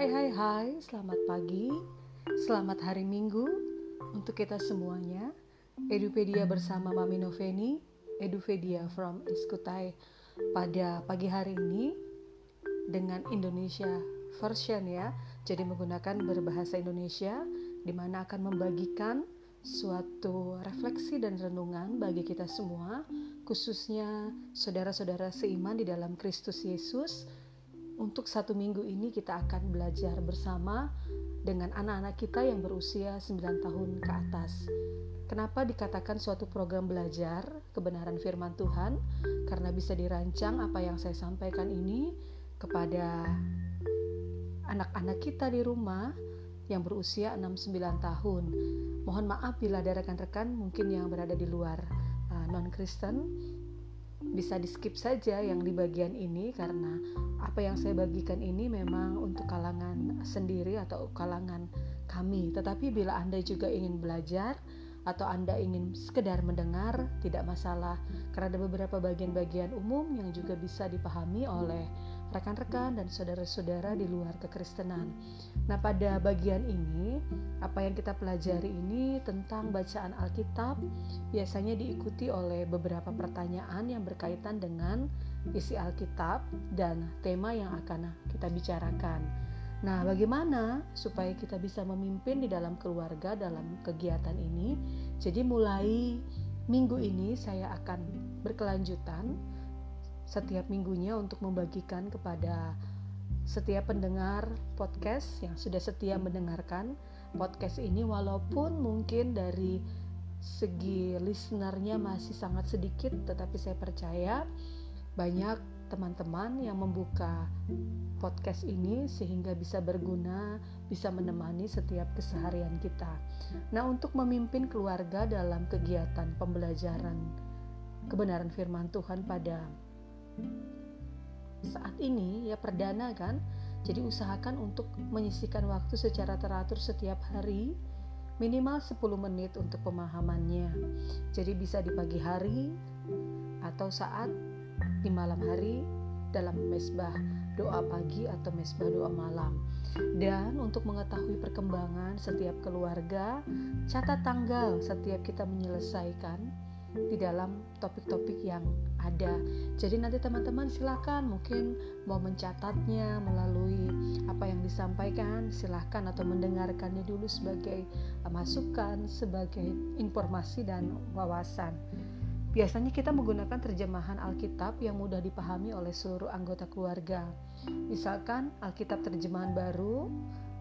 Hai hai hai, selamat pagi, selamat hari Minggu untuk kita semuanya. Edupedia bersama Mami Noveni, Edupedia from Iskutai pada pagi hari ini dengan Indonesia version ya. Jadi menggunakan berbahasa Indonesia di mana akan membagikan suatu refleksi dan renungan bagi kita semua, khususnya saudara-saudara seiman di dalam Kristus Yesus untuk satu minggu ini kita akan belajar bersama dengan anak-anak kita yang berusia 9 tahun ke atas. Kenapa dikatakan suatu program belajar kebenaran firman Tuhan? Karena bisa dirancang apa yang saya sampaikan ini kepada anak-anak kita di rumah yang berusia 6-9 tahun. Mohon maaf bila ada rekan-rekan mungkin yang berada di luar uh, non-Kristen bisa di skip saja yang di bagian ini karena apa yang saya bagikan ini memang untuk kalangan sendiri atau kalangan kami. Tetapi bila Anda juga ingin belajar atau Anda ingin sekedar mendengar, tidak masalah karena ada beberapa bagian-bagian umum yang juga bisa dipahami oleh rekan-rekan dan saudara-saudara di luar kekristenan. Nah, pada bagian ini, apa yang kita pelajari ini tentang bacaan Alkitab biasanya diikuti oleh beberapa pertanyaan yang berkaitan dengan isi Alkitab dan tema yang akan kita bicarakan. Nah, bagaimana supaya kita bisa memimpin di dalam keluarga dalam kegiatan ini? Jadi, mulai minggu ini saya akan berkelanjutan setiap minggunya untuk membagikan kepada setiap pendengar podcast yang sudah setia mendengarkan podcast ini walaupun mungkin dari segi listenernya masih sangat sedikit tetapi saya percaya banyak teman-teman yang membuka podcast ini sehingga bisa berguna, bisa menemani setiap keseharian kita. Nah, untuk memimpin keluarga dalam kegiatan pembelajaran kebenaran firman Tuhan pada saat ini ya perdana kan? Jadi usahakan untuk menyisikan waktu secara teratur setiap hari minimal 10 menit untuk pemahamannya. Jadi bisa di pagi hari atau saat di malam hari dalam mesbah doa pagi atau mesbah doa malam. Dan untuk mengetahui perkembangan setiap keluarga catat tanggal setiap kita menyelesaikan di dalam topik-topik yang ada. Jadi nanti teman-teman silakan mungkin mau mencatatnya melalui apa yang disampaikan, silahkan atau mendengarkannya dulu sebagai uh, masukan, sebagai informasi dan wawasan. Biasanya kita menggunakan terjemahan Alkitab yang mudah dipahami oleh seluruh anggota keluarga. Misalkan Alkitab terjemahan baru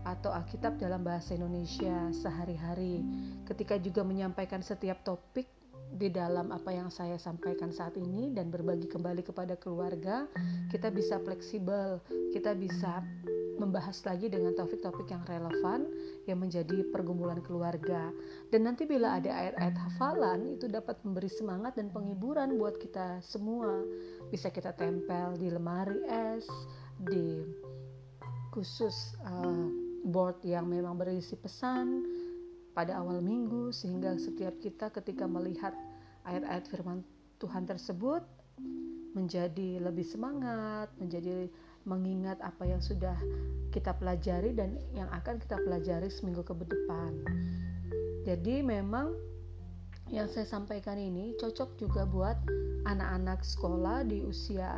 atau Alkitab dalam bahasa Indonesia sehari-hari. Ketika juga menyampaikan setiap topik di dalam apa yang saya sampaikan saat ini dan berbagi kembali kepada keluarga, kita bisa fleksibel, kita bisa membahas lagi dengan topik-topik yang relevan yang menjadi pergumulan keluarga. Dan nanti bila ada ayat-ayat hafalan itu dapat memberi semangat dan penghiburan buat kita semua. Bisa kita tempel di lemari es, di khusus uh, board yang memang berisi pesan pada awal minggu sehingga setiap kita ketika melihat ayat-ayat firman Tuhan tersebut menjadi lebih semangat, menjadi mengingat apa yang sudah kita pelajari dan yang akan kita pelajari seminggu ke depan. Jadi memang yang saya sampaikan ini cocok juga buat anak-anak sekolah di usia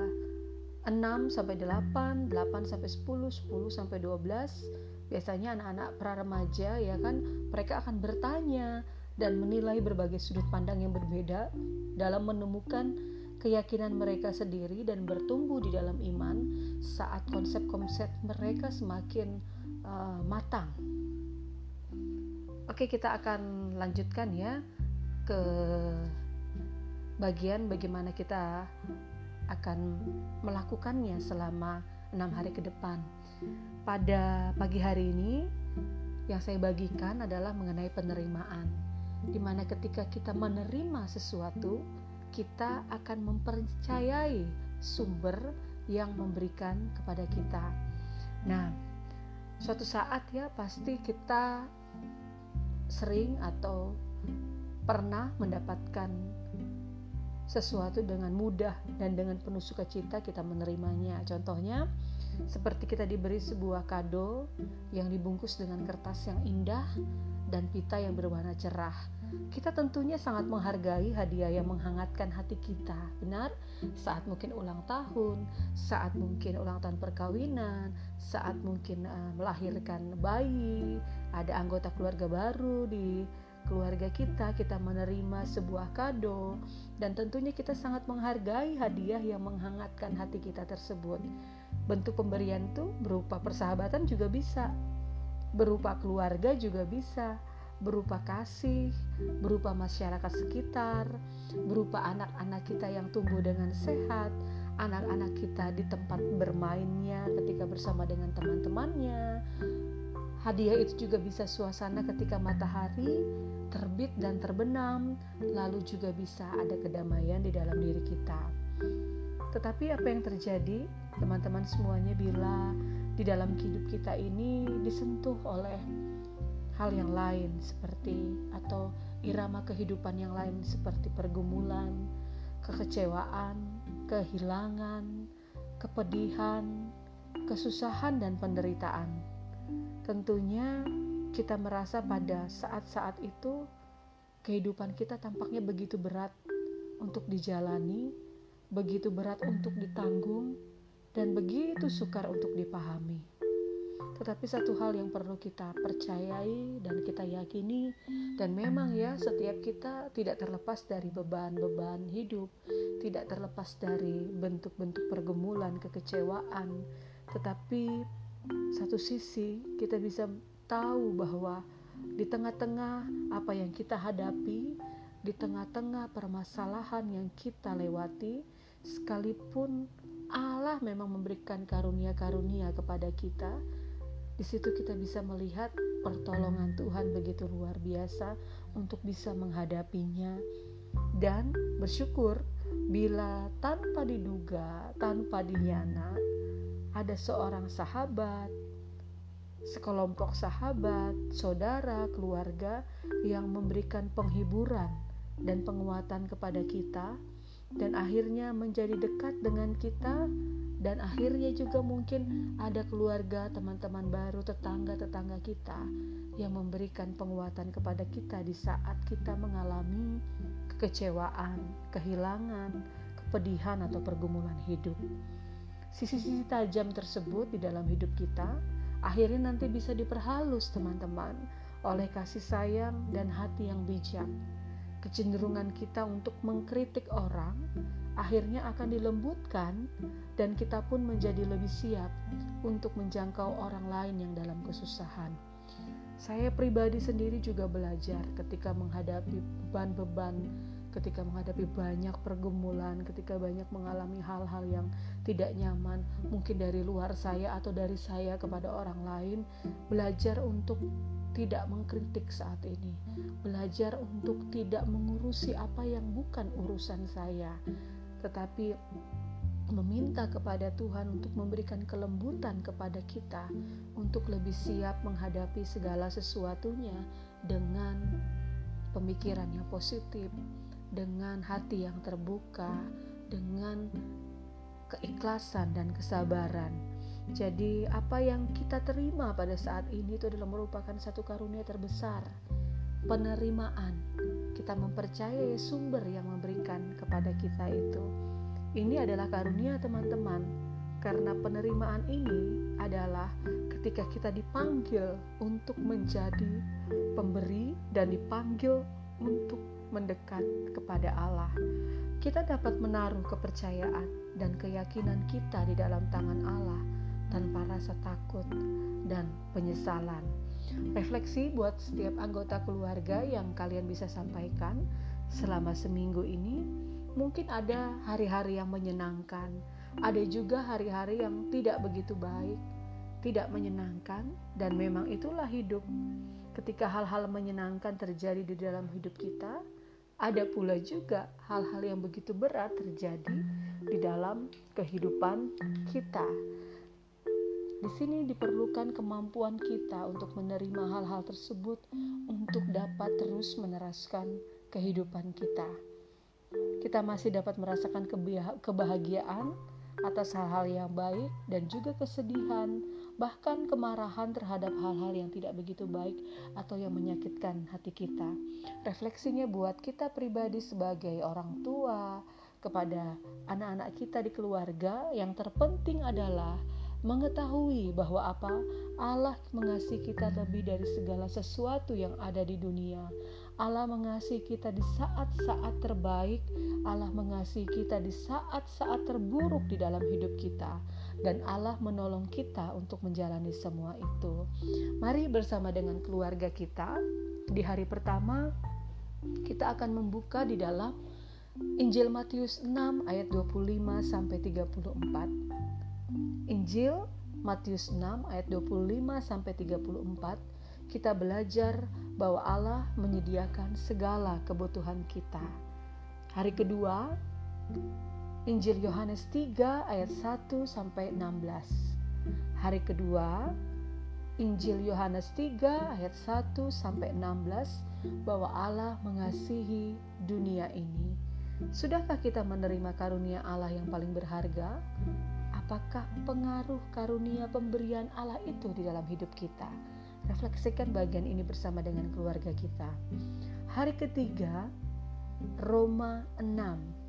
6 sampai 8, 8 sampai 10, 10 sampai 12 biasanya anak-anak pra remaja ya kan mereka akan bertanya dan menilai berbagai sudut pandang yang berbeda dalam menemukan keyakinan mereka sendiri dan bertumbuh di dalam iman saat konsep-konsep mereka semakin uh, matang. Oke, kita akan lanjutkan ya ke bagian bagaimana kita akan melakukannya selama enam hari ke depan. Pada pagi hari ini, yang saya bagikan adalah mengenai penerimaan, di mana ketika kita menerima sesuatu, kita akan mempercayai sumber yang memberikan kepada kita. Nah, suatu saat ya pasti kita sering atau pernah mendapatkan sesuatu dengan mudah dan dengan penuh sukacita kita menerimanya. Contohnya, seperti kita diberi sebuah kado yang dibungkus dengan kertas yang indah dan pita yang berwarna cerah. Kita tentunya sangat menghargai hadiah yang menghangatkan hati kita. Benar? Saat mungkin ulang tahun, saat mungkin ulang tahun perkawinan, saat mungkin uh, melahirkan bayi, ada anggota keluarga baru di keluarga kita, kita menerima sebuah kado, dan tentunya kita sangat menghargai hadiah yang menghangatkan hati kita tersebut. Bentuk pemberian itu berupa persahabatan juga bisa, berupa keluarga juga bisa, berupa kasih, berupa masyarakat sekitar, berupa anak-anak kita yang tumbuh dengan sehat, anak-anak kita di tempat bermainnya ketika bersama dengan teman-temannya. Hadiah itu juga bisa suasana ketika matahari terbit dan terbenam, lalu juga bisa ada kedamaian di dalam diri kita. Tetapi apa yang terjadi, teman-teman semuanya, bila di dalam hidup kita ini disentuh oleh hal yang lain seperti atau irama kehidupan yang lain seperti pergumulan, kekecewaan, kehilangan, kepedihan, kesusahan dan penderitaan. Tentunya kita merasa pada saat-saat itu kehidupan kita tampaknya begitu berat untuk dijalani, begitu berat untuk ditanggung, dan begitu sukar untuk dipahami. Tetapi satu hal yang perlu kita percayai dan kita yakini dan memang ya setiap kita tidak terlepas dari beban-beban hidup, tidak terlepas dari bentuk-bentuk pergumulan, kekecewaan. Tetapi satu sisi kita bisa tahu bahwa di tengah-tengah apa yang kita hadapi, di tengah-tengah permasalahan yang kita lewati, sekalipun Allah memang memberikan karunia-karunia kepada kita, di situ kita bisa melihat pertolongan Tuhan begitu luar biasa untuk bisa menghadapinya. Dan bersyukur bila tanpa diduga, tanpa dinyana ada seorang sahabat, sekelompok sahabat, saudara, keluarga yang memberikan penghiburan dan penguatan kepada kita dan akhirnya menjadi dekat dengan kita dan akhirnya juga mungkin ada keluarga, teman-teman baru, tetangga-tetangga kita yang memberikan penguatan kepada kita di saat kita mengalami kekecewaan, kehilangan, kepedihan atau pergumulan hidup. Sisi-sisi tajam tersebut di dalam hidup kita akhirnya nanti bisa diperhalus teman-teman oleh kasih sayang dan hati yang bijak kecenderungan kita untuk mengkritik orang akhirnya akan dilembutkan dan kita pun menjadi lebih siap untuk menjangkau orang lain yang dalam kesusahan. Saya pribadi sendiri juga belajar ketika menghadapi beban-beban, ketika menghadapi banyak pergumulan, ketika banyak mengalami hal-hal yang tidak nyaman, mungkin dari luar saya atau dari saya kepada orang lain, belajar untuk tidak mengkritik saat ini, belajar untuk tidak mengurusi apa yang bukan urusan saya, tetapi meminta kepada Tuhan untuk memberikan kelembutan kepada kita untuk lebih siap menghadapi segala sesuatunya dengan pemikiran yang positif, dengan hati yang terbuka, dengan keikhlasan dan kesabaran jadi, apa yang kita terima pada saat ini itu adalah merupakan satu karunia terbesar, penerimaan. Kita mempercayai sumber yang memberikan kepada kita itu. Ini adalah karunia, teman-teman, karena penerimaan ini adalah ketika kita dipanggil untuk menjadi pemberi dan dipanggil untuk mendekat kepada Allah. Kita dapat menaruh kepercayaan dan keyakinan kita di dalam tangan Allah tanpa rasa takut dan penyesalan. Refleksi buat setiap anggota keluarga yang kalian bisa sampaikan selama seminggu ini, mungkin ada hari-hari yang menyenangkan, ada juga hari-hari yang tidak begitu baik, tidak menyenangkan, dan memang itulah hidup. Ketika hal-hal menyenangkan terjadi di dalam hidup kita, ada pula juga hal-hal yang begitu berat terjadi di dalam kehidupan kita. Di sini diperlukan kemampuan kita untuk menerima hal-hal tersebut untuk dapat terus meneraskan kehidupan kita. Kita masih dapat merasakan kebahagiaan atas hal-hal yang baik dan juga kesedihan, bahkan kemarahan terhadap hal-hal yang tidak begitu baik atau yang menyakitkan hati kita. Refleksinya buat kita pribadi sebagai orang tua, kepada anak-anak kita di keluarga, yang terpenting adalah mengetahui bahwa apa Allah mengasihi kita lebih dari segala sesuatu yang ada di dunia. Allah mengasihi kita di saat-saat terbaik, Allah mengasihi kita di saat-saat terburuk di dalam hidup kita dan Allah menolong kita untuk menjalani semua itu. Mari bersama dengan keluarga kita di hari pertama kita akan membuka di dalam Injil Matius 6 ayat 25 sampai 34. Injil Matius 6 ayat 25 sampai 34 kita belajar bahwa Allah menyediakan segala kebutuhan kita. Hari kedua Injil Yohanes 3 ayat 1 sampai 16. Hari kedua Injil Yohanes 3 ayat 1 sampai 16 bahwa Allah mengasihi dunia ini. Sudahkah kita menerima karunia Allah yang paling berharga? apakah pengaruh karunia pemberian Allah itu di dalam hidup kita? Refleksikan bagian ini bersama dengan keluarga kita. Hari ketiga, Roma 6.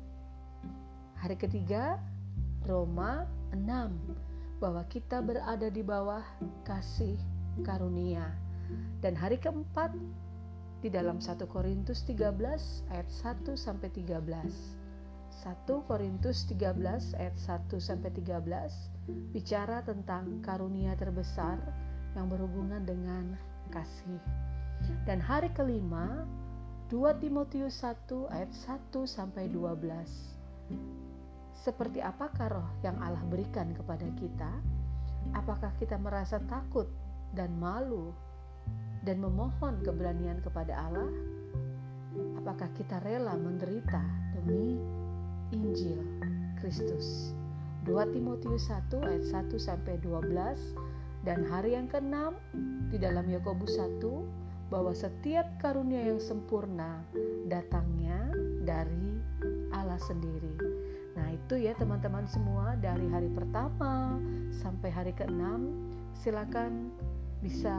Hari ketiga, Roma 6 bahwa kita berada di bawah kasih karunia. Dan hari keempat di dalam 1 Korintus 13 ayat 1 sampai 13 1 Korintus 13 ayat 1 sampai 13 bicara tentang karunia terbesar yang berhubungan dengan kasih. Dan hari kelima 2 Timotius 1 ayat 1 sampai 12. Seperti apakah roh yang Allah berikan kepada kita? Apakah kita merasa takut dan malu dan memohon keberanian kepada Allah? Apakah kita rela menderita demi Injil Kristus. 2 Timotius 1 ayat 1 sampai 12 dan hari yang keenam di dalam Yakobus 1 bahwa setiap karunia yang sempurna datangnya dari Allah sendiri. Itu ya teman-teman semua dari hari pertama sampai hari keenam silakan bisa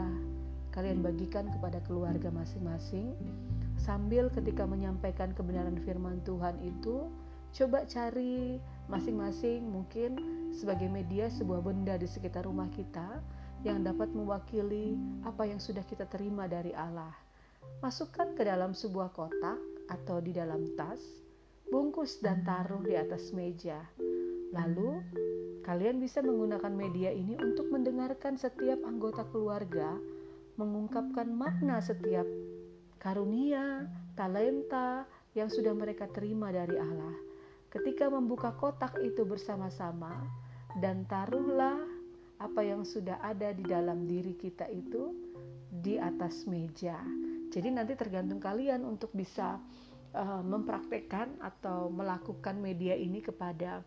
kalian bagikan kepada keluarga masing-masing sambil ketika menyampaikan kebenaran firman Tuhan itu Coba cari masing-masing mungkin sebagai media sebuah benda di sekitar rumah kita yang dapat mewakili apa yang sudah kita terima dari Allah. Masukkan ke dalam sebuah kotak atau di dalam tas, bungkus dan taruh di atas meja. Lalu, kalian bisa menggunakan media ini untuk mendengarkan setiap anggota keluarga mengungkapkan makna setiap karunia, talenta yang sudah mereka terima dari Allah ketika membuka kotak itu bersama-sama dan taruhlah apa yang sudah ada di dalam diri kita itu di atas meja. Jadi nanti tergantung kalian untuk bisa uh, mempraktekkan atau melakukan media ini kepada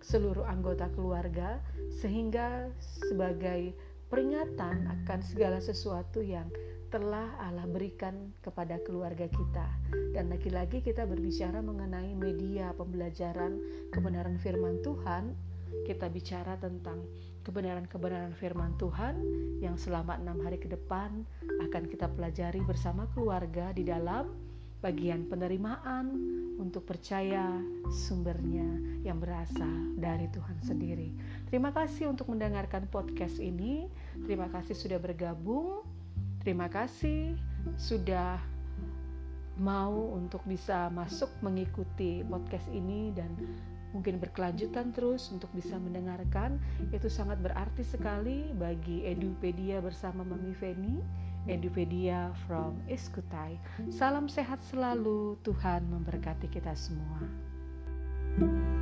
seluruh anggota keluarga sehingga sebagai peringatan akan segala sesuatu yang telah Allah berikan kepada keluarga kita. Dan lagi-lagi kita berbicara mengenai media pembelajaran kebenaran firman Tuhan. Kita bicara tentang kebenaran-kebenaran firman Tuhan yang selama enam hari ke depan akan kita pelajari bersama keluarga di dalam bagian penerimaan untuk percaya sumbernya yang berasal dari Tuhan sendiri. Terima kasih untuk mendengarkan podcast ini. Terima kasih sudah bergabung. Terima kasih sudah mau untuk bisa masuk mengikuti podcast ini dan mungkin berkelanjutan terus untuk bisa mendengarkan itu sangat berarti sekali bagi Edupedia bersama Mami Feni Edupedia from Iskutai. Salam sehat selalu Tuhan memberkati kita semua. thank you